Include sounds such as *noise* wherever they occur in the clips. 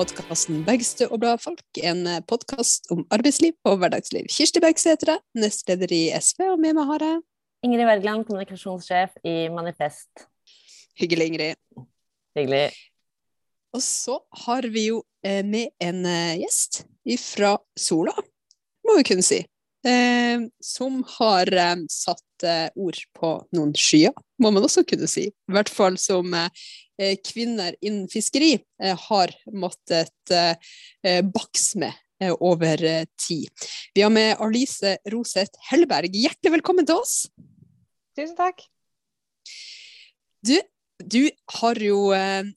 podkasten Bergstø og Bladfolk. En podkast om arbeidsliv og hverdagsliv. Kirsti Bergstø nestleder i SV, og med meg har jeg Ingrid Wergeland, kommunikasjonssjef i Manifest. Hyggelig, Ingrid. Hyggelig. Og så har vi jo eh, med en eh, gjest fra Sola, må vi kunne si. Eh, som har satt ord på noen skyer, må man også kunne si. I hvert fall som Eh, kvinner innen fiskeri eh, har måttet eh, bakse med over tid. Vi har med Arlise Roseth Hellberg. Hjertelig velkommen til oss. Tusen takk. Du, du har jo eh,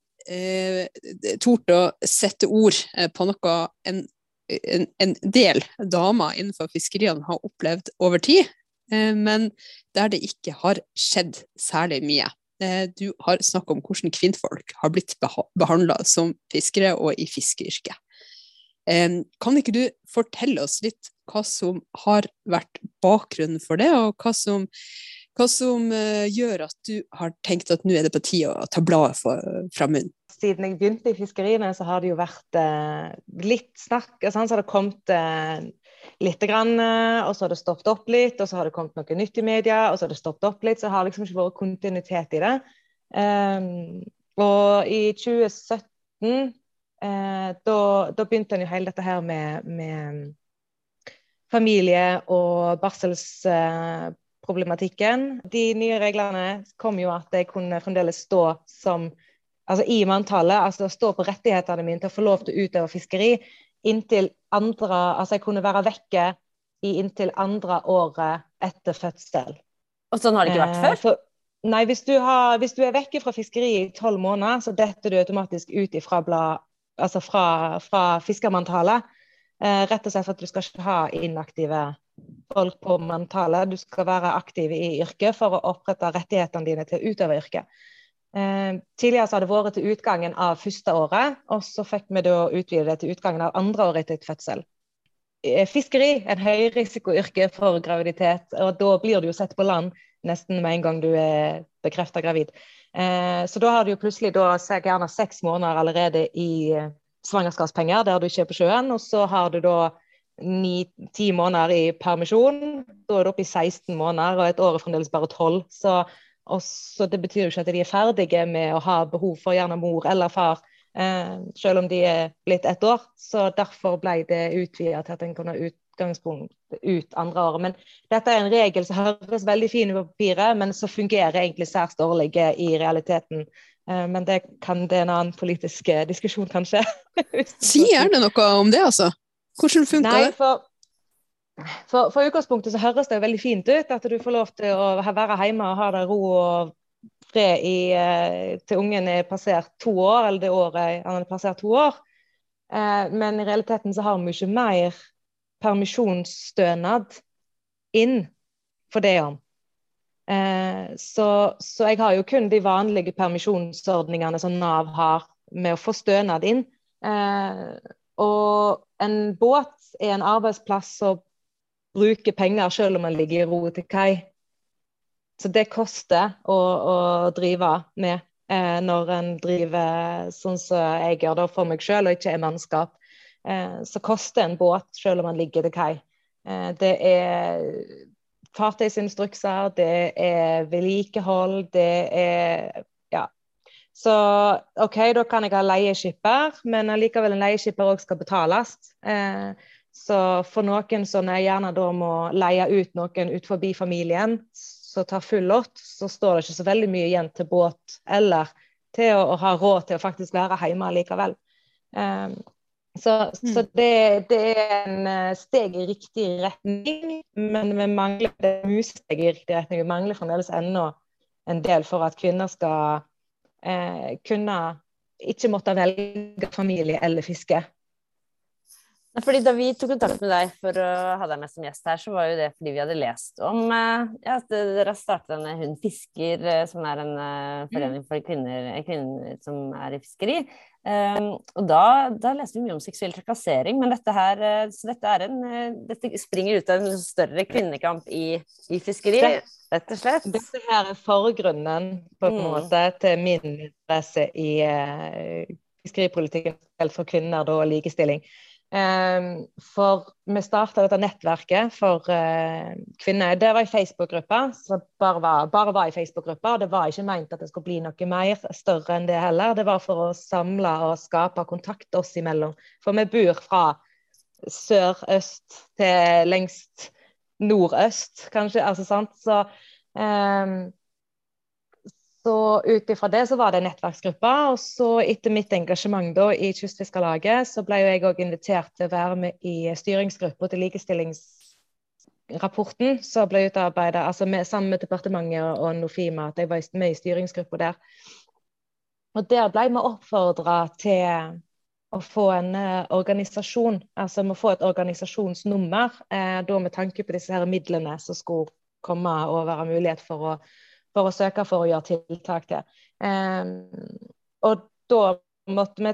tort å sette ord på noe en, en, en del damer innenfor fiskeriene har opplevd over tid, eh, men der det ikke har skjedd særlig mye. Eh, du har snakket om hvordan kvinnfolk har blitt behandla som fiskere og i fiskeyrket. Kan ikke du fortelle oss litt hva som har vært bakgrunnen for det, og hva som, hva som eh, gjør at du har tenkt at nå er det på tide å ta bladet fra munnen? Siden jeg begynte i fiskeriene, så har det jo vært eh, litt snakk. sånn så har det kommet eh, lite grann, eh, og så har det stoppet opp litt, og så har det kommet noe nytt i media, og så har det stoppet opp litt. Så har liksom ikke vært kontinuitet i det. Um, og i 2017 eh, da, begynte en jo hele dette her med, med familie og barselsproblematikken. De nye reglene kom jo at jeg kunne fremdeles stå som altså i manntallet, altså stå på rettighetene mine til å få lov til å utøve fiskeri inntil andre Altså jeg kunne være vekke i inntil andre året etter fødsel. Og sånn har det ikke vært før? Eh, nei, hvis du, har, hvis du, er vekke fra fiskeri i tolv måneder, så detter du automatisk ut ifra blad, altså fra, fra fiskermanntallet. Eh, rett og slett for at du skal ikke ha inaktive folk på manntallet. Du skal være aktiv i yrket for å opprette rettighetene dine til å utøve yrket. Eh, tidligere så hadde det vært til utgangen av første året, og så fikk vi da utvide det til utgangen av andre året etter fødsel. Fiskeri fiskeri en høyrisikoyrke for graviditet, og da blir du jo sett på land nesten med en gang du er bekrefta gravid. Eh, så da har du jo plutselig da gjerne seks måneder allerede i eh, svangerskapspenger der du ikke er på sjøen, og så har du da ni-ti måneder i permisjon. Da er du oppe i 16 måneder, og et år er fremdeles bare 12. Så og så Det betyr jo ikke at de er ferdige med å ha behov for gjerne mor eller far, eh, selv om de er blitt ett år. Så Derfor ble det utvida til at en kunne ha utgangspunkt ut andre året. Men dette er en regel som høres veldig fin ut på papiret, men som fungerer egentlig særs dårlig i realiteten. Eh, men det, kan, det er en annen politisk eh, diskusjon, kanskje. *laughs* si gjerne noe om det, altså. Hvordan funka det? For for, for utgangspunktet så høres det veldig fint ut at du får lov til å være hjemme og ha det ro og fred i, eh, til ungen er passert to år, eller det året han er passert to år. Eh, men i realiteten så har vi ikke mer permisjonsstønad inn for det om. Eh, så, så, jeg har jo kun de vanlige permisjonsordningene som Nav har med å få stønad inn. og en båt er en arbeidsplass som bruke penger selv om man ligger i ro til kai. Så det koster å, å drive med eh, når en driver sånn som jeg gjør det for meg selv og ikke er mannskap. Eh, så koster en båt selv om man ligger til kai. Eh, det er fartøysinstrukser, det er vedlikehold, det er ja. Så OK, da kan jeg ha leieskipper, men allikevel en leieskipper òg skal betales. Eh, så for noen som jeg gjerne da må leie ut noen ut forbi familien, som tar full lott, så står det ikke så veldig mye igjen til båt eller til å, å ha råd til å faktisk være hjemme likevel. Um, så, mm. så det, det, er en eh, steg i riktig retning, men vi mangler det musesteg i riktig retning. Vi mangler fremdeles ennå en del for at kvinner skal eh, kunne ikke måtte velge familie eller fiske. Fordi Da vi tok kontakt med deg for å ha deg med som gjest her, så var jo det fordi vi hadde lest om eh, ja, at dere har startet denne Hun fisker, eh, som er en uh, forening for kvinner, kvinner, som er i fiskeri. Um, og da, da leste vi mye om seksuell trakassering, men dette her så dette, er en, dette springer ut av en større kvinnekamp i, i fiskeri, rett og slett. Dette her er forgrunnen på en mm. måte til min interesse i uh, fiskeripolitikken for kvinner da, og likestilling. Um, for vi starta dette nettverket for uh, kvinner. Det var ei Facebook-gruppe bare var, bare var i Facebook-gruppa. Det var ikke meint at det skulle bli noe mer større enn det heller. Det var for å samle og skape kontakt oss imellom. For vi bor fra sør-øst til lengst nordøst, kanskje. Altså, sant? Så um, så ut ifra det så var det nettverksgruppa. Og så etter mitt engasjement da i Kystfiskarlaget, så ble jo jeg òg invitert til å være med i styringsgruppa til likestillingsrapporten som ble utarbeidet altså sammen med departementet og Nofima. At jeg var med i styringsgruppa der. Og der ble vi oppfordra til å få en uh, organisasjon, altså å få et organisasjonsnummer, uh, da med tanke på disse her midlene som skulle komme og være mulighet for å for å søke for å gjøre tiltak til. Um, og da,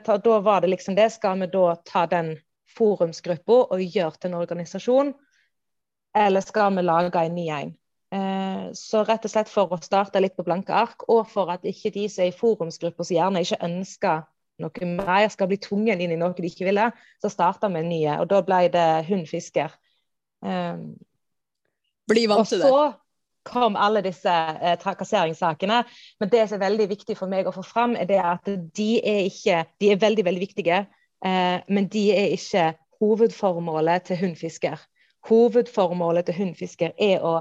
ta, da var det liksom det. Skal vi da ta den forumsgruppa og gjøre til en organisasjon, eller skal vi lage en ny en? Uh, så rett og slett for å starte litt på blanke ark, og for at ikke de som er i forumsgruppa som gjerne ikke ønsker noe mer, skal bli tvunget inn i noe de ikke ville, så starta vi en ny. Og da ble det Hun fisker. Um, Bli vant til det kom alle disse eh, trakasseringssakene. Men det som er veldig viktig for meg å få fram, er det at de er ikke De er veldig, veldig viktige, eh, men de er ikke hovedformålet til hundfisker. Hovedformålet til hundfisker er å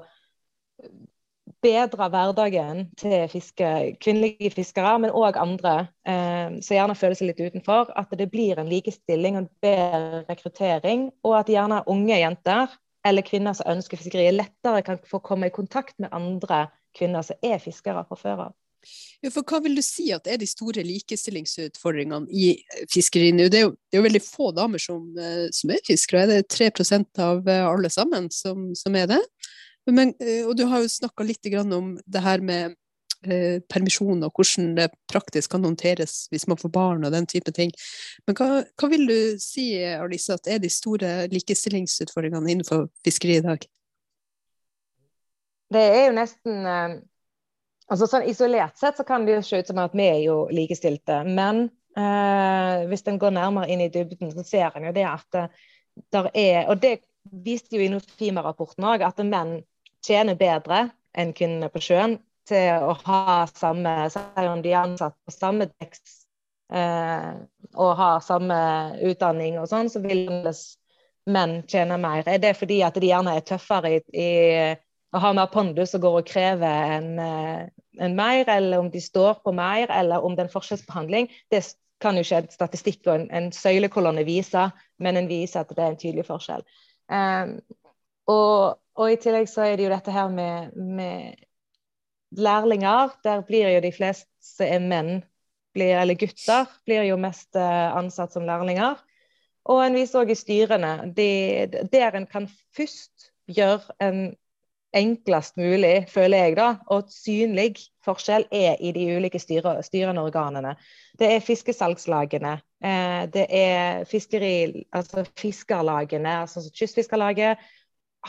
bedre hverdagen til fiske, kvinnelige fiskere, men òg andre eh, som gjerne føler seg litt utenfor. At det blir en likestilling og bedre rekruttering, og at gjerne unge jenter eller kvinner som ønsker fiskeri, lettere kan få komme i kontakt med andre kvinner som er fiskere fra før av. Ja, for hva vil du si at er de store likestillingsutfordringene i fiskeriene? Det det er jo veldig få damer som, eh, som er fiskere, er det 3% av eh, alle sammen som, som er det? Men, eh, og du har jo snakka litt om det her med eh, permisjon og hvordan det praktisk kan håndteres hvis man får barn og den type ting. Men hva, hva vil du si Alice, at er de store likestillingsutfordringene innenfor fiskeri i dag? Det er jo nesten eh, altså sånn Isolert sett så kan det jo se ut som at vi er jo likestilte. Men eh, hvis en går nærmere inn i dybden, så ser en jo det at eh, der er Og det viste jo i Nofima-rapporten òg, at menn tjener bedre enn kvinnene på sjøen til å ha samme Selv om de er ansatt på samme dekk eh, og har samme utdanning og sånn, så vil menn tjene mer. Er det fordi at de gjerne er tøffere i, i å ha mer pondus og går og krever en, eh, en, mer, eller om de står på mer, eller om det er en forskjellsbehandling? Det kan jo ikke en statistikk og en, en søylekolonne vise, men en viser at det er en tydelig forskjell. Um, og, og, i tillegg så er det jo dette her med, med lærlinger, der blir jo de fleste er menn, blir, eller gutter, blir jo mest eh, ansatt som lærlinger. Og en viser òg i styrene, de, der en kan først gjøre en enklest mulig, føler jeg, da, og synlig forskjell er i de ulike styre, styrende organene. Det er fiskesalgslagene, eh, det er fiskeri, altså fiskerlagene, altså Kystfiskerlaget,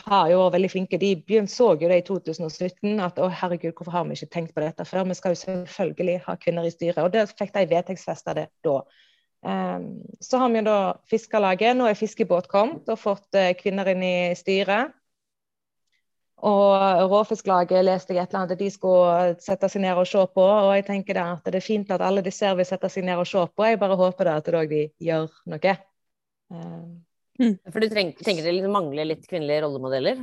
har jo vært veldig flinke. De så jo det i 2017 at å herregud, hvorfor har vi ikke tenkt på dette før? Vi skal jo selvfølgelig ha kvinner i styret. Og det fikk de vedtektsfesta det da. Um, så har vi jo da Fiskerlaget. Nå er fiskebåt kommet og fått uh, kvinner inn i styret. Og Råfisklaget leste jeg et eller annet at de skulle sette seg ned og se på. Og jeg tenker da at det er fint at alle disse vil sette seg ned og se på. Jeg bare håper da at de gjør noe. Um, Mm. For du tenker, tenker det liksom mangler litt kvinnelige rollemodeller?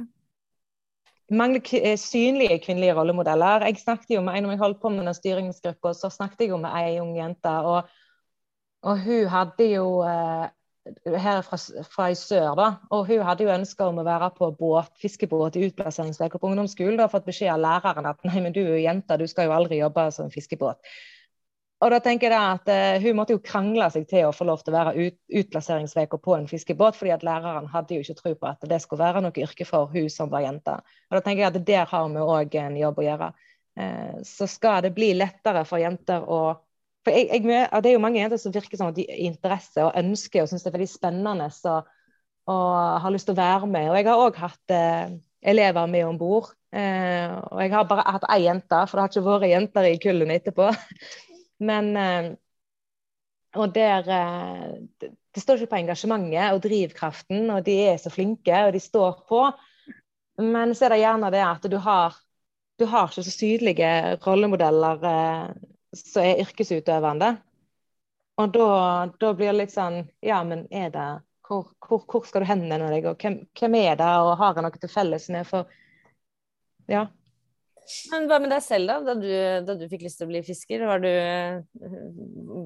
Mangler eh, synlige kvinnelige rollemodeller. Jeg snakket jo med en, når jeg holdt på med den styringsgruppa, så snakket jeg jo med ei ung jente. Og, og, hun hadde jo eh, her fra, fra, i sør, da. Og hun hadde jo ønske om å være på båt, fiskebåt i utplasseringsveka på ungdomsskolen. Og fått beskjed av læreren at nei, men du er jo jente, du skal jo aldri jobbe som fiskebåt. Og da tenker jeg at uh, Hun måtte jo krangle seg til å få lov til å være ut, utplasseringsveka på en fiskebåt, fordi at læreren hadde jo ikke tro på at det skulle være noe yrke for hun som var jente. Og da tenker jeg at Der har vi òg en jobb å gjøre. Uh, så skal det bli lettere for jenter å for jeg, jeg, Det er jo mange jenter som virker som at de har interesse og ønsker og syns det er veldig spennende så, og har lyst til å være med. Og jeg har òg hatt uh, elever med om bord. og jeg har bare hatt ei jente, for det har ikke vært jenter i kullene etterpå. Men eh, og der eh, det, står ikke på engasjementet og drivkraften, og de er så flinke, og de står på. Men så er det gjerne det at du har, du har ikke så sydelige rollemodeller eh, som er yrkesutøvende. Og da, da, blir det litt sånn Ja, men er det Hvor, hvor, hvor skal du henvende deg, og hvem, hvem, er det, og har jeg noe til felles med? For ja. Men hva med deg selv, da? Da du, da du fikk lyst til å bli fisker, du,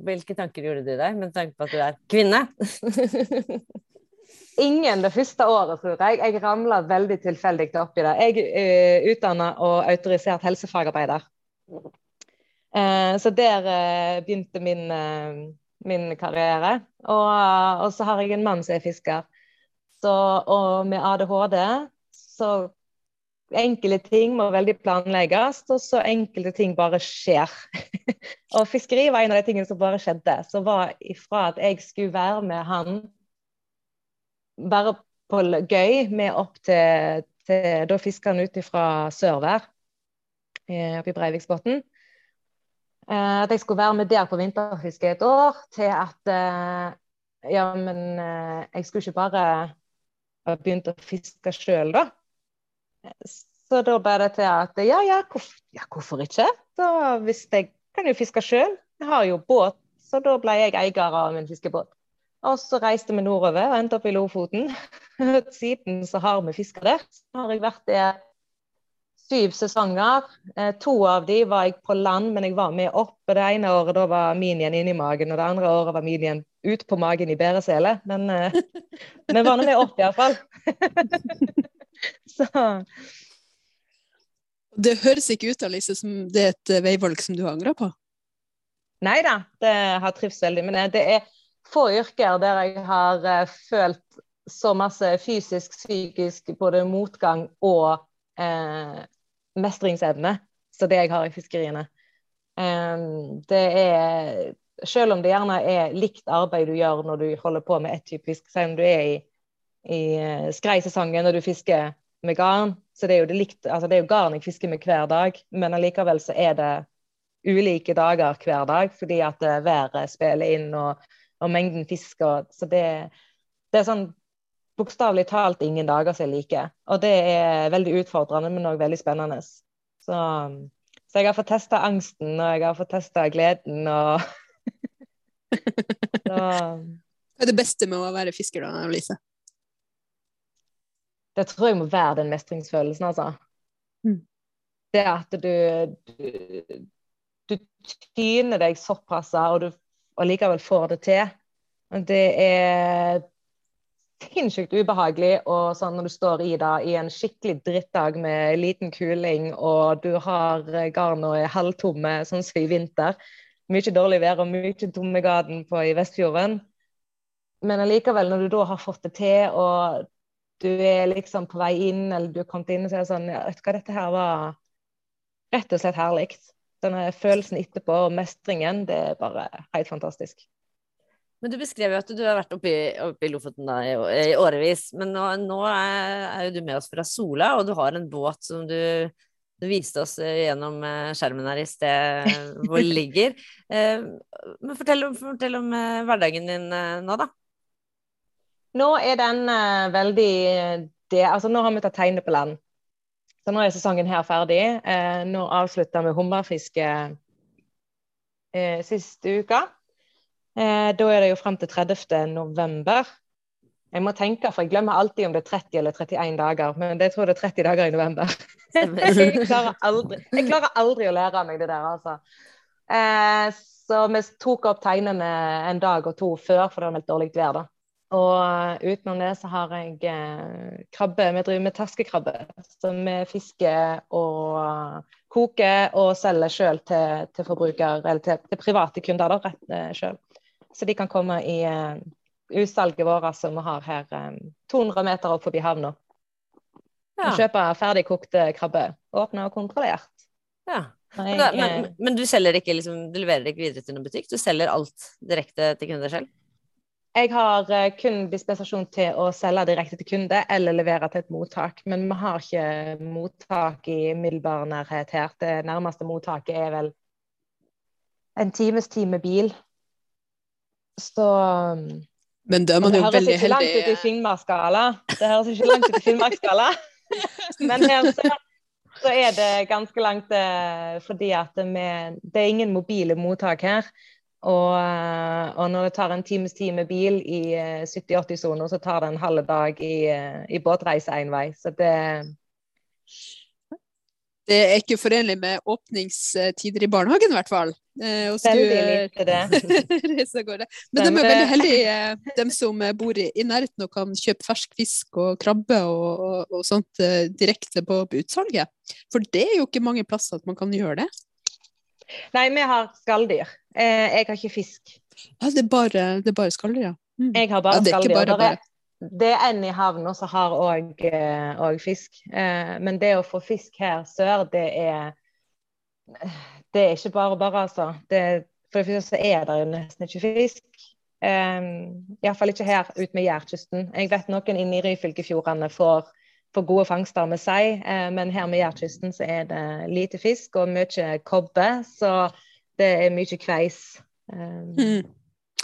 hvilke tanker gjorde du deg med tanke på at du er kvinne? *laughs* Ingen det første året, tror jeg. Jeg ramla veldig tilfeldig oppi det. Jeg er utdanna og autorisert helsefagarbeider. Eh, så der eh, begynte min, eh, min karriere. Og, og, så har jeg en mann som er fisker. Så, og med ADHD så enkelte ting må veldig planlegges, og så enkelte ting bare skjer. *laughs* og fiskeri var en av de tingene som bare skjedde. Så var ifra at jeg skulle være med han bare på gøy med opp til, til Da fisker han ut fra Sørvær, eh, oppe i Breiviksbotn. Eh, at jeg skulle være med der på vinterfiske et år, til at eh, Ja, men jeg skulle ikke bare begynt å fiske sjøl, da. Så da ble det til at ja, ja, hvorfor, ja, hvorfor ikke? Da, hvis jeg kan jo fiske sjøl. Jeg har jo båt, så da ble jeg eier av min fiskebåt. Og så reiste vi nordover og endte opp i Lofoten. *laughs* Siden så har vi fiska der. Så har jeg vært der syv sesonger. Eh, to av de var jeg på land, men jeg var med opp. Og det ene året da var minien inni magen, og det andre året var minien ut på magen i bæresele. Men eh, *laughs* vi var nå med opp, iallfall. *laughs* *laughs* så Det høres ikke ut Alice, som det er et veivalg som du har angra på? Nei da, det har trivs veldig Men det. Det er få yrker der jeg har uh, følt så masse fysisk, psykisk, både motgang og eh, mestringsevne som det jeg har i fiskeriene. Um, det er Selv om det gjerne er likt arbeid du gjør når du holder på med ett type fisk, selv om du er i, i uh, skreisesongen når du fisker med garn, så det er jo det likt, altså det er jo garn jeg fisker med hver dag, men allikevel så er det ulike dager hver dag fordi at været spiller inn og og mengden fisk. Og, så det, det er sånn bokstavelig talt ingen dager som er like. Og det er veldig utfordrende, men òg veldig spennende. Så, så, jeg har fått testa angsten, og jeg har fått testa gleden, og. *laughs* Hva er det beste med å være fisker, da, Lise? Det tror jeg må være den mestringsfølelsen, altså. Mm. Det at du, du, du tyner deg såpass, og du allikevel likevel får det til. Det er sinnssykt ubehagelig og sånn når du står i det i en skikkelig drittdag med liten kuling, og du har garna er halvtomme, sånn som i vinter. Mye dårlig vær og mye tomme garn i Vestfjorden. Men allikevel, når du da har fått det til, og du er liksom på vei inn, eller du er kommet inn, så er det sånn ja, Vet du hva, dette her var rett og slett herlig denne følelsen etterpå og mestringen, det er bare helt fantastisk. Men du beskrev jo at du har vært oppe i, oppe i Lofoten da, i, i, årevis. Men nå, nå er, er, jo du med oss fra Sola, og du har en båt som du, du viste oss gjennom eh, skjermen her i sted hvor det ligger. *laughs* Eh, men fortell, fortell om eh, hverdagen din nå, da. Nå er den veldig det, altså Nå har vi tatt tegnet på land. Så nå er sesongen her ferdig. Uh, nå avslutter vi hummerfiske uh, siste uka. Eh, da er det jo frem til 30. november. Jeg må tenke, for jeg glemmer alltid om det er 30 eller 31 dager. Men jeg tror det er 30 dager i november. *laughs* jeg, klarer aldri, jeg klarer aldri å lære meg det der, altså. Eh, så vi tok opp tegnene en dag og to før, for det var meldt dårlig vær. da. Og utenom det så har jeg eh, krabbe. Vi driver med terskekrabbe. Som vi fisker og koker og selger sjøl til, til, forbruker, eller til, til, private kunder da, rett eh, sjøl. Så de kan komme i eh, utsalget vårt som vi har her eh, 200 meter opp forbi havna. Ja. Kjøpe ferdigkokte krabbe. Åpna og kontrollert. Ja. Men, men, men, du selger ikke liksom, du leverer ikke videre til noen butikk? Du selger alt direkte til kunder selv? Jeg har eh, kun dispensasjon til å selge direkte til kunde eller levere til et mottak. Men vi har ikke mottak i umiddelbar nærhet her. Det nærmeste mottaket er vel en times tid med bil. så Men da er man det høres ikke langt ut i heldig. Finnmarksskala. Det høres *laughs* ikke langt ut i Finnmarksskala. Men her så, så er det ganske langt eh, fordi at vi, det er ingen mobile mottak her. Og, eh, og når det tar en times tid med bil i eh, 70-80-sonen, så tar det en halv dag i, eh, i båtreise én vei. Så det Det er ikke forenlig med åpningstider i barnehagen, i hvert fall. Eh, veldig lite det. *laughs* gårde. Men de er veldig eh, heldige, de som eh, bor i, nærheten og kan kjøpe fersk fisk og krabbe og, og, og sånt eh, direkte på, på utsalget. For det er jo ikke mange plasser at man kan gjøre det. Nei, vi har skalldyr. Eh, jeg har ikke fisk. Ja, det er bare, det er bare skalldyr, ja. Mm. Jeg har bare Ja, det skalldyr. bare bare. er- Det er en i havna som har òg eh, fisk. Eh, men det å få fisk her sør, det er Det er ikke bare bare, altså. Det, for det første så er det jo nesten ikke fisk. Um, Iallfall ikke her ute med Jærkysten. Jeg vet noen inne i Ryfylkefjordene får, får gode fangster med sei, eh, men her med Jærkysten så er det lite fisk og mye kobbe, så det er mye kveis. Um, Mm.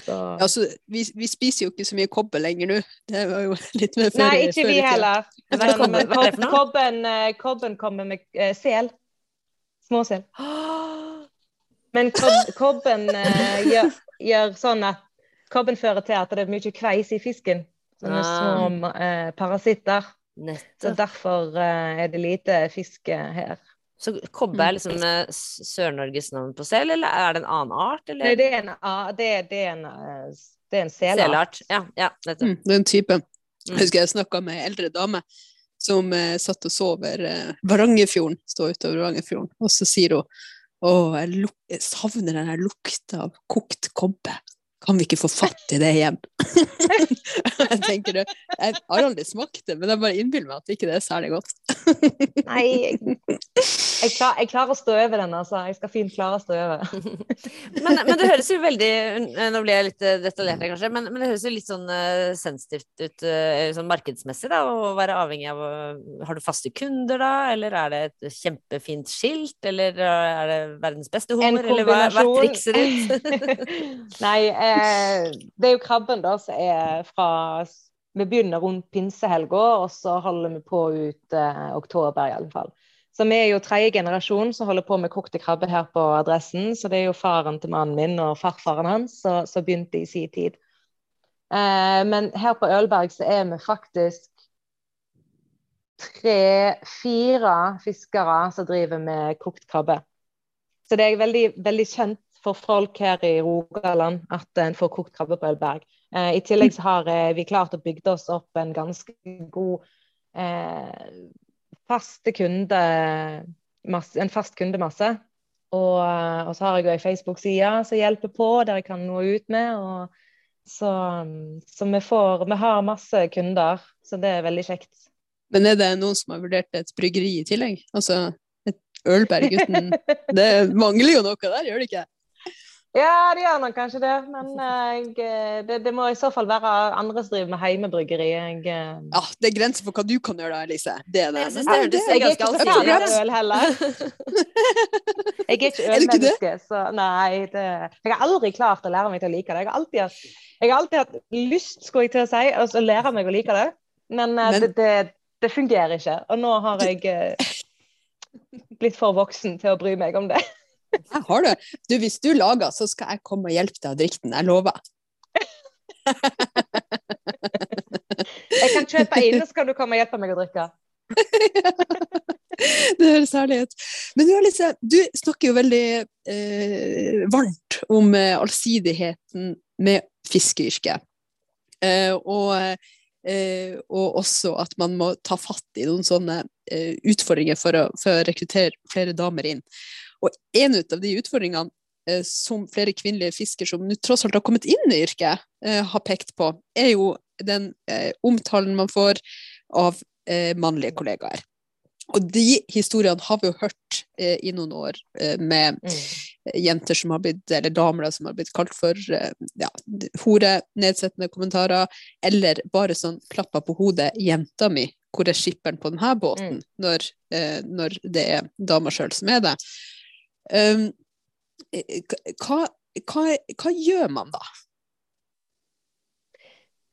så. Altså, vi, vi spiser jo ikke så mye kobbe lenger nå. Det var jo *laughs* litt mer før Nei, ikke før vi heller. Men, men. Men kobben, eh, kobben kommer med uh, sel. Småsel. *gasps* Men kob, kobben uh, gjør, gjør sånn at kobben fører til at det er mye kveis i fisken. Sånne Ah. små uh, parasitter. Så derfor eh, er det lite fiske her. Så kobbe er liksom eh, Sør-Norges navn på sel, eller er det en annen art? Nei, det er en, det er, det er en, eh, det er en selart. selart? Ja, ja, nettopp. Mm, den typen. Mm. Jeg husker jeg snakka med ei eldre dame som eh, satt og så over eh, Varangerfjorden, stå utover Varangerfjorden, og så sier hun å, jeg, jeg savner den her lukta av kokt kobbe. Kan vi ikke få fatt i det igjen? *laughs* jeg tenker det, jeg har aldri smakt det, men jeg bare innbiller meg at ikke det er særlig godt. Nei, jeg, jeg, klar, jeg klarer å stå over den, altså. Jeg skal fint klare å stå over. *laughs* Men, men det høres jo veldig Nå blir jeg litt eh, detaljert her, kanskje, men, men det høres jo litt sånn uh, sensitivt ut uh, sånn markedsmessig, da, å være avhengig av uh, Har du faste kunder, da, eller er det et kjempefint skilt, eller er det verdens beste hummer, eller hva, hva er trikset ditt? *laughs* Nei, eh, det er jo krabben da som er fra Vi begynner rundt pinsehelga, og så holder vi på ut eh, oktober fall. Så vi er jo tredje generasjon som holder på med kokte krabbe her på adressen. Så det er jo faren til mannen min og farfaren hans som begynte i sin tid. Eh, men her på Ølberg så er vi faktisk tre-fire fiskere som driver med kokt krabbe. Så det er veldig, veldig kjent for folk her i Rogaland at en får kokt krabbe på Ølberg. Eh, I tillegg så har eh, vi klart å bygge oss opp en ganske god eh, faste kunde, masse, en fast kundemasse. Og, og så har jeg jo ei Facebook-side som hjelper på, der jeg kan nå ut med. Og, så så vi, får, vi har masse kunder, så det er veldig kjekt. Men er det noen som har vurdert et bryggeri i tillegg? Altså et Ølberg uten *laughs* Det mangler jo noe der, gjør det ikke? Ja, det gjør nok kanskje det, men *laughs* eh, jeg, eh, det, det må i så fall være andre som driver med heimebryggeri. Jeg, eh, Ja, det er grenser for hva du kan gjøre da, Elise. Det er det. Jeg synes det hørtes jeg er ganske ikke så allsidig fan ut. øl heller. Jeg er ikke *laughs* *laughs* Er du ikke det? ølmenneske, så nei. Det, jeg har aldri klart å lære meg til å like det. Jeg har alltid hatt, jeg har alltid hatt lyst, skulle jeg til å si, å lære meg å like det. Men, Men- det, det, det fungerer ikke. Og nå har jeg blitt for voksen til å bry meg om det. Jeg har det. Du, hvis du lager, så skal jeg komme og hjelpe deg å drikke den. Jeg lover. Jeg kan kjøpe inn, så kan du komme og hjelpe meg å drikke. *laughs* det høres herlig ut. Men du, Alice, du snakker jo veldig eh, varmt om eh, allsidigheten med fiskeyrket. Eh, og, eh, og også at man må ta fatt i noen sånne eh, utfordringer for å, for å rekruttere flere damer inn. Og en ut av de utfordringene eh, som flere kvinnelige fiskere som nå tross alt har kommet inn i yrket, eh, har pekt på, er jo den eh, omtalen man får av mannlige kollegaer. Og de historiene har vi jo hørt eh, i noen år eh, med jenter som har blitt, eller damer da, som har blitt kalt for eh, ja, hore, nedsettende kommentarer, eller bare sånn klappa på hodet 'jenta mi', hvor er skipperen på denne båten, når, eh, når det er dama sjøl som er det. Um, hva, hva, hva gjør man da?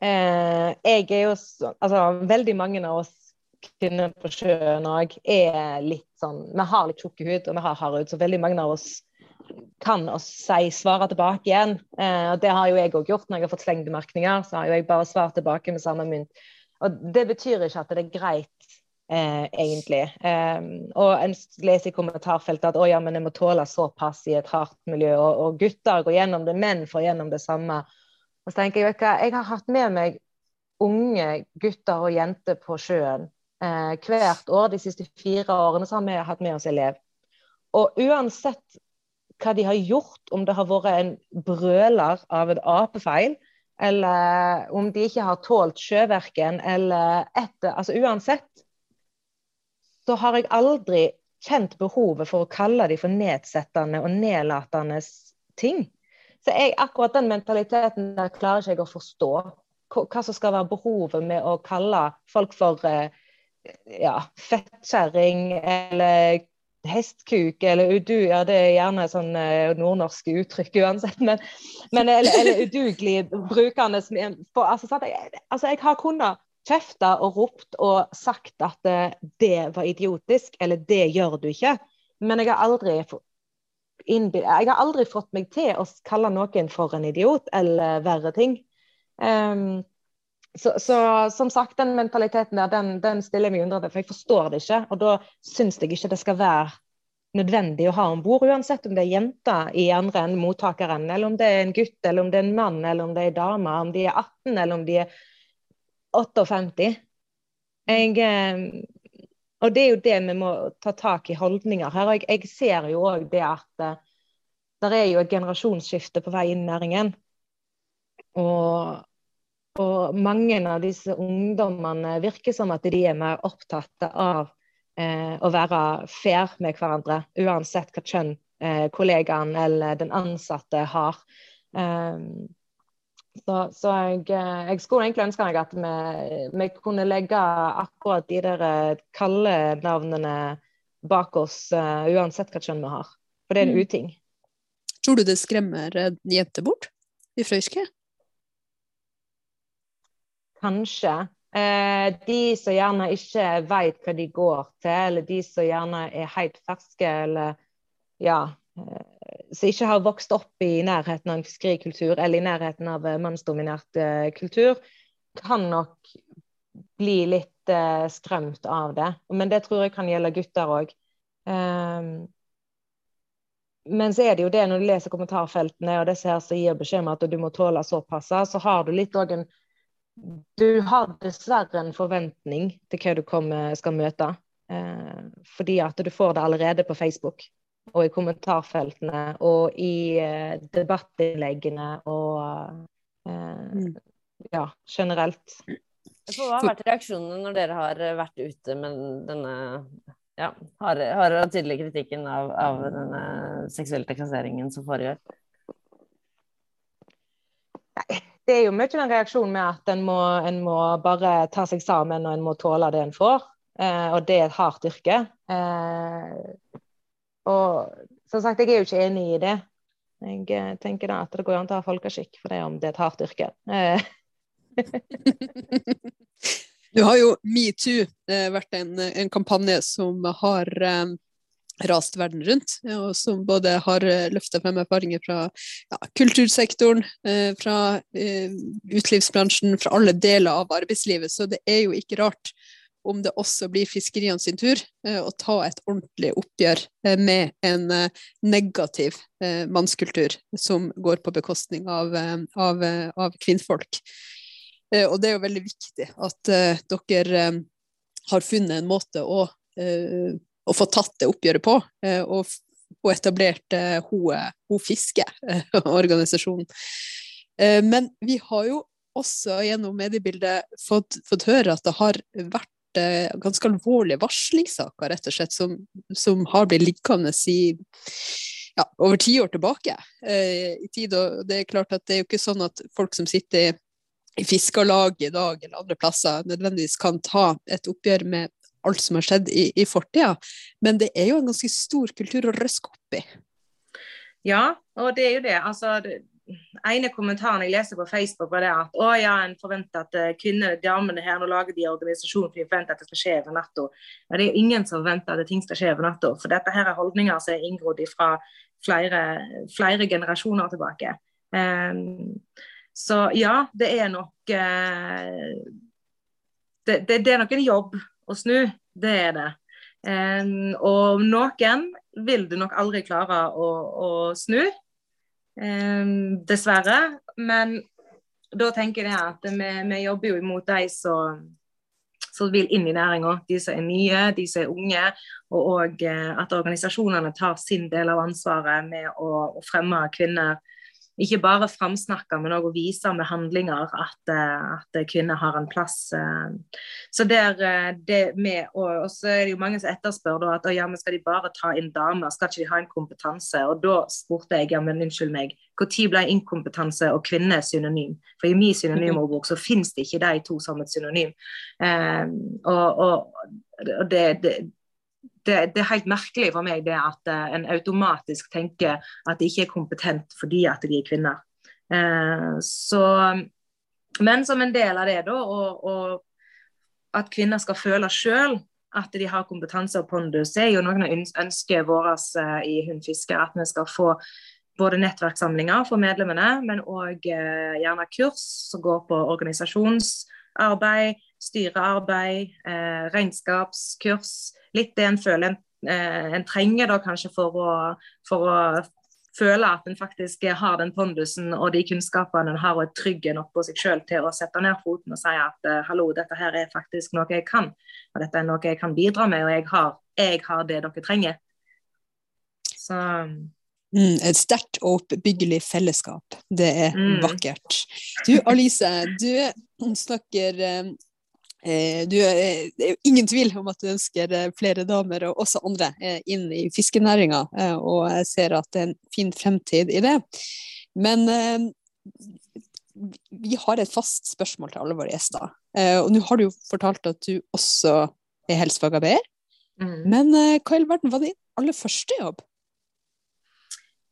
Eh, jeg er jo Altså, veldig mange av oss kvinner på sjøen òg er litt sånn Vi har litt tjukke hud, og vi har hard hud, så veldig mange av oss kan oss si svare tilbake igjen. Eh, og Det har jo jeg òg gjort når jeg har fått slengbemerkninger. Så har jo jeg bare svart tilbake med samme mynt. Og Det betyr ikke at det er greit, eh, egentlig. Eh, og en leser i kommentarfeltet at å ja, men jeg må tåle såpass i et hardt miljø. Og, og gutter går gjennom det, menn får gjennom det samme. Og så tenker Jeg jeg har hatt med meg unge gutter og jenter på sjøen eh, hvert år. De siste fire årene så har vi hatt med oss elev. Og uansett hva de har gjort, om det har vært en brøler av en apefeil, eller om de ikke har tålt sjøverken, eller etter Altså uansett, så har jeg aldri kjent behovet for å kalle dem for nedsettende og nedlatende ting. Så jeg, akkurat den mentaliteten der klarer ikke jeg å forstå. Hva som skal være behovet med å kalle folk for uh, ja, fettkjerring eller hestkuk eller udu, ja det er gjerne sånn uh, nordnorske uttrykk uansett, men, men eller, eller, udugelig brukende altså, altså, jeg har kunnet kjefta og ropt og sagt at det, det, var idiotisk, eller det gjør du ikke, men jeg har aldri jeg har aldri fått meg til å kalle noen for en idiot eller verre ting. Um, så, så, som sagt, den mentaliteten der, den, den stiller jeg meg undrende for jeg forstår det ikke. Og da syns jeg ikke det skal være nødvendig å ha om bord, uansett om det er jenter i andre enn mottakeren, eller om det er en gutt, eller om det er en mann, eller om det er en dame, om de er 18, eller om de er 58. Jeg, eh, og det er jo det vi må ta tak i holdninger her. og Jeg, jeg ser jo òg det at uh, det er jo et generasjonsskifte på vei inn i næringen. Og og mange av disse ungdommene virker som at de er mer opptatt av eh, å være fair med hverandre, uansett hva kjønn eh, kollegaen eller den ansatte har. Um, så, så jeg, eh, jeg, skulle egentlig ønske meg at vi, vi kunne legge akkurat de der eh, kalde navnene bak oss, uh, uansett hva kjønn vi har. For det er en mm. uting. Tror du det skremmer jenter bort i Frøyske? kanskje. Eh, de som gjerne ikke vet hva de går til, eller de som gjerne er helt ferske, eller ja eh, Som ikke har vokst opp i nærheten av en fiskerikultur, eller i nærheten av eh, mannsdominert uh, kultur, kan nok bli litt uh, skremt av det. Men det tror jeg kan gjelde gutter òg. Um, men så er det jo det når du leser kommentarfeltene og disse her som gir beskjed om at du må tåle såpass, så har du litt òg en du har dessverre en forventning til hva du kommer, skal møte. Uh, fordi at du får det allerede på Facebook og i kommentarfeltene og i eh, debattinnleggene og eh, mm. ja, generelt. Hva har vært reaksjonene når dere har vært ute med denne ja, harde, harde og tydelige kritikken av, av denne seksuelle trakasseringen som foregår? Nei, det er jo mye den reaksjonen med at en må, en må, bare ta seg sammen og en må tåle det en får. Eh, og det er et hardt yrke. Eh, og som sagt, jeg er jo ikke enig i det. Jeg eh, tenker da at det går an å ha folkeskikk for det om det er et hardt yrke. Eh. *laughs* Nå har jo metoo eh, vært en, en, kampanje som har rast verden rundt, og som både har løfta frem erfaringer fra ja, kultursektoren, fra eh, utelivsbransjen, fra alle deler av arbeidslivet. Så det er jo ikke rart om det også blir fiskeriene sin tur eh, å ta et ordentlig oppgjør eh, med en eh, negativ mannskultur som går på bekostning av, av, av kvinnfolk. og det er jo veldig viktig at dere har funnet en måte å å få tatt det oppgjøret på. Og, og etablert Ho, Fiske-organisasjonen. *laughs* Eh, men vi har jo også gjennom mediebildet fått, fått høre at det har vært eh, ganske alvorlige varslingssaker rett og slett, som, som har blitt liggende i ja, over ti år tilbake eh, i tid. Og det er klart at det er jo ikke sånn at folk som sitter i, Fiskarlaget i dag eller andre plasser, nødvendigvis kan ta et oppgjør med alt som har skjedd i, i fortida, men det er jo en ganske stor kultur å røske opp i. Ja, og det er jo det. Altså, ene kommentaren jeg leser på Facebook, var det at å ja, en forventer at uh, kvinner, damene her, nå lager de organisasjon for de forventer at det skal skje over natta. Ja, det er ingen som forventer at ting skal skje over natta. For dette her er holdninger som er inngrodd fra flere, flere, generasjoner tilbake. Um, så ja, det er nok uh, det, det, det, er nok en jobb å snu. Det er det. Um, og noen vil du nok aldri klare å, å snu. Um, dessverre. Men da tenker jeg at vi, vi jobber jo imot de som, som vil inn i næringa. De som er nye, de som er unge. Og, og eh, at organisasjonene tar sin del av ansvaret med å, å fremme kvinner ikke bare framsnakke, men òg vise med handlinger at, eh, at, kvinner har en plass. Eh. Så der, eh, det med, og, så er det jo mange som etterspør da, at ja, men skal de bare ta inn damer, skal ikke de ha en kompetanse? Og da spurte jeg ja, men unnskyld meg, når ble inkompetanse og kvinne synonym? For i min synonymordbok så finnes det ikke de to som et synonym. Eh, og, og det, det det, det, er helt merkelig for meg det at uh, en automatisk tenker at de ikke er kompetent fordi at de er kvinner. Uh, så, men som en del av det, da, og, og at kvinner skal føle sjøl at de har kompetanse og pondus, er jo noen av ønskene våre uh, i Hun Fisker. At vi skal få både nettverkssamlinger for medlemmene, men òg gjerne kurs som går på organisasjonsarbeid, styrearbeid, regnskapskurs litt det en føler en, eh, en trenger da kanskje for å, for å føle at en faktisk har den pondusen og de kunnskapene en har og er trygg nok på seg sjøl til å sette ned foten og si at uh, hallo, dette her er faktisk noe jeg kan, og dette er noe jeg kan bidra med, og jeg har, jeg har det dere trenger. Så mm, Et sterkt og oppbyggelig fellesskap. Det er mm. vakkert. Du Alice, du snakker eh, Eh, du, eh, det er jo ingen tvil om at du ønsker eh, flere damer, og også andre, inn i fiskenæringa. Og jeg ser at det er en fin fremtid i det. Men vi har et fast spørsmål til alle våre gjester. Og nå har du jo fortalt at du også er helsefagarbeider. Mm. Men hva i all verden var din aller første jobb?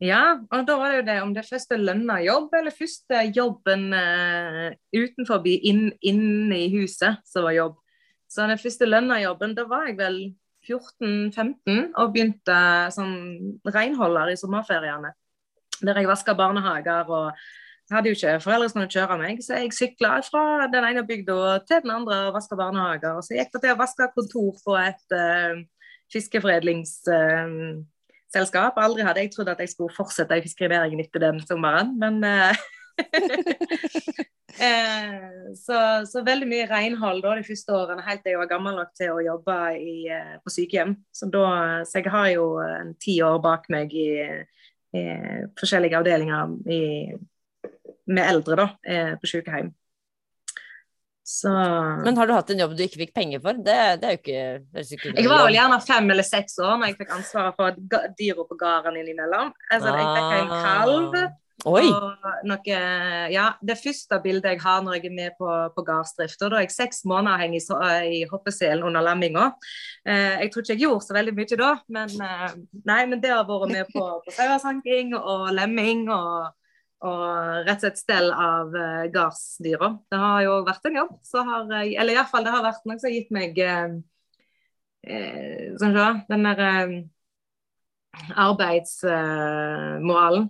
Ja, og da var det jo det om det første lønna jobb, eller første jobben uh, utenfor inn, inne i huset som var jobb. Så den første lønna jobben, da var jeg vel 14-15 og begynte som renholder i sommerferiene. Der jeg vaska barnehager og hadde jo ikke foreldre som kunne kjøre meg, så jeg sykla fra den ene bygda til den andre og vaska barnehager. Og så gikk det til å vaske kontor på et uh, fiskeforedlings... Uh, selskap. Aldri hadde jeg trodd at jeg skulle fortsette i fiskerinæringen etter den sommeren, men eh, *laughs* eh, så, så, veldig mye renhold da, de første årene, helt til jeg var gammel nok til å jobbe i, eh, på sykehjem. Så, da, så, jeg har jo en ti år bak meg i, i forskjellige avdelinger i, med eldre da, på sykehjem. Så... Men har du hatt en jobb du ikke fikk penger for? Det, det er jo ikke, det er ikke Jeg var vel gjerne fem eller seks år når jeg fikk ansvaret for dyra på gården innimellom. Altså, jeg fikk en ah. kalv. Oi. Og noe, ja, det første bildet jeg har når jeg er med på, på gardsdrift. Da er jeg seks måneder henger i, i hoppeselen under lamminga. Eh, jeg tror ikke jeg gjorde så veldig mye da, men, eh, nei, men det har vært med på, på sauesanking og lemming. og og rett og slett stell av uh, gardsdyra. Det har jo vært en jobb. Så har, eller iallfall det har vært noe som har gitt meg uh, uh, sånn så, den der eh, arbeidsmoralen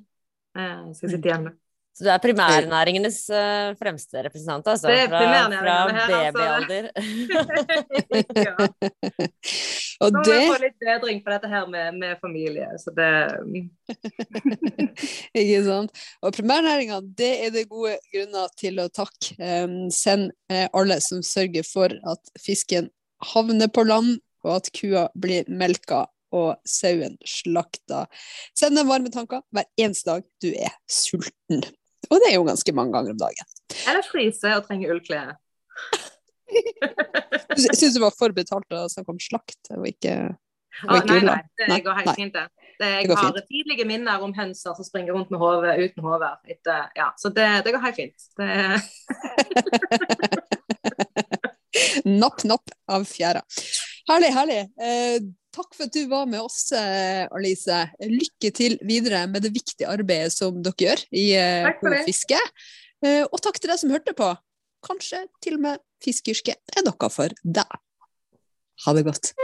eh, skal jeg sitte igjen med. Så du er primærnæringenes uh, fremste representant, altså? Det er fra, fra babyalder. *laughs* ja. Og så må det... vi få litt bedring på dette her med, med familie, så det *laughs* Ikke sant. Og primærnæringa, det er det gode grunner til å takke. Um, send uh, alle som sørger for at fisken havner på land, og at kua blir melka og sauen slakta. Send dem varme tanker hver eneste dag du er sulten. Og det er jo ganske mange ganger om dagen. Eller fryse og trenge ullklær. *laughs* Syns du var for betalt å snakke om slakt og ikke, og ikke ah, nei, nei, det går helt fint, det. det jeg det har fint. tidlige minner om hønser som springer rundt med hodet uten hode. Ja, så det, det, går helt fint. *laughs* napp, napp av fjæra. Herlig, herlig. Eh, takk for at du var med oss, eh, Alice. Lykke til videre med det viktige arbeidet som dere gjør i eh. Fiske. Eh, og takk til deg som hørte på. Kanskje til og med fiskeyrket er noe for deg. Ha det godt.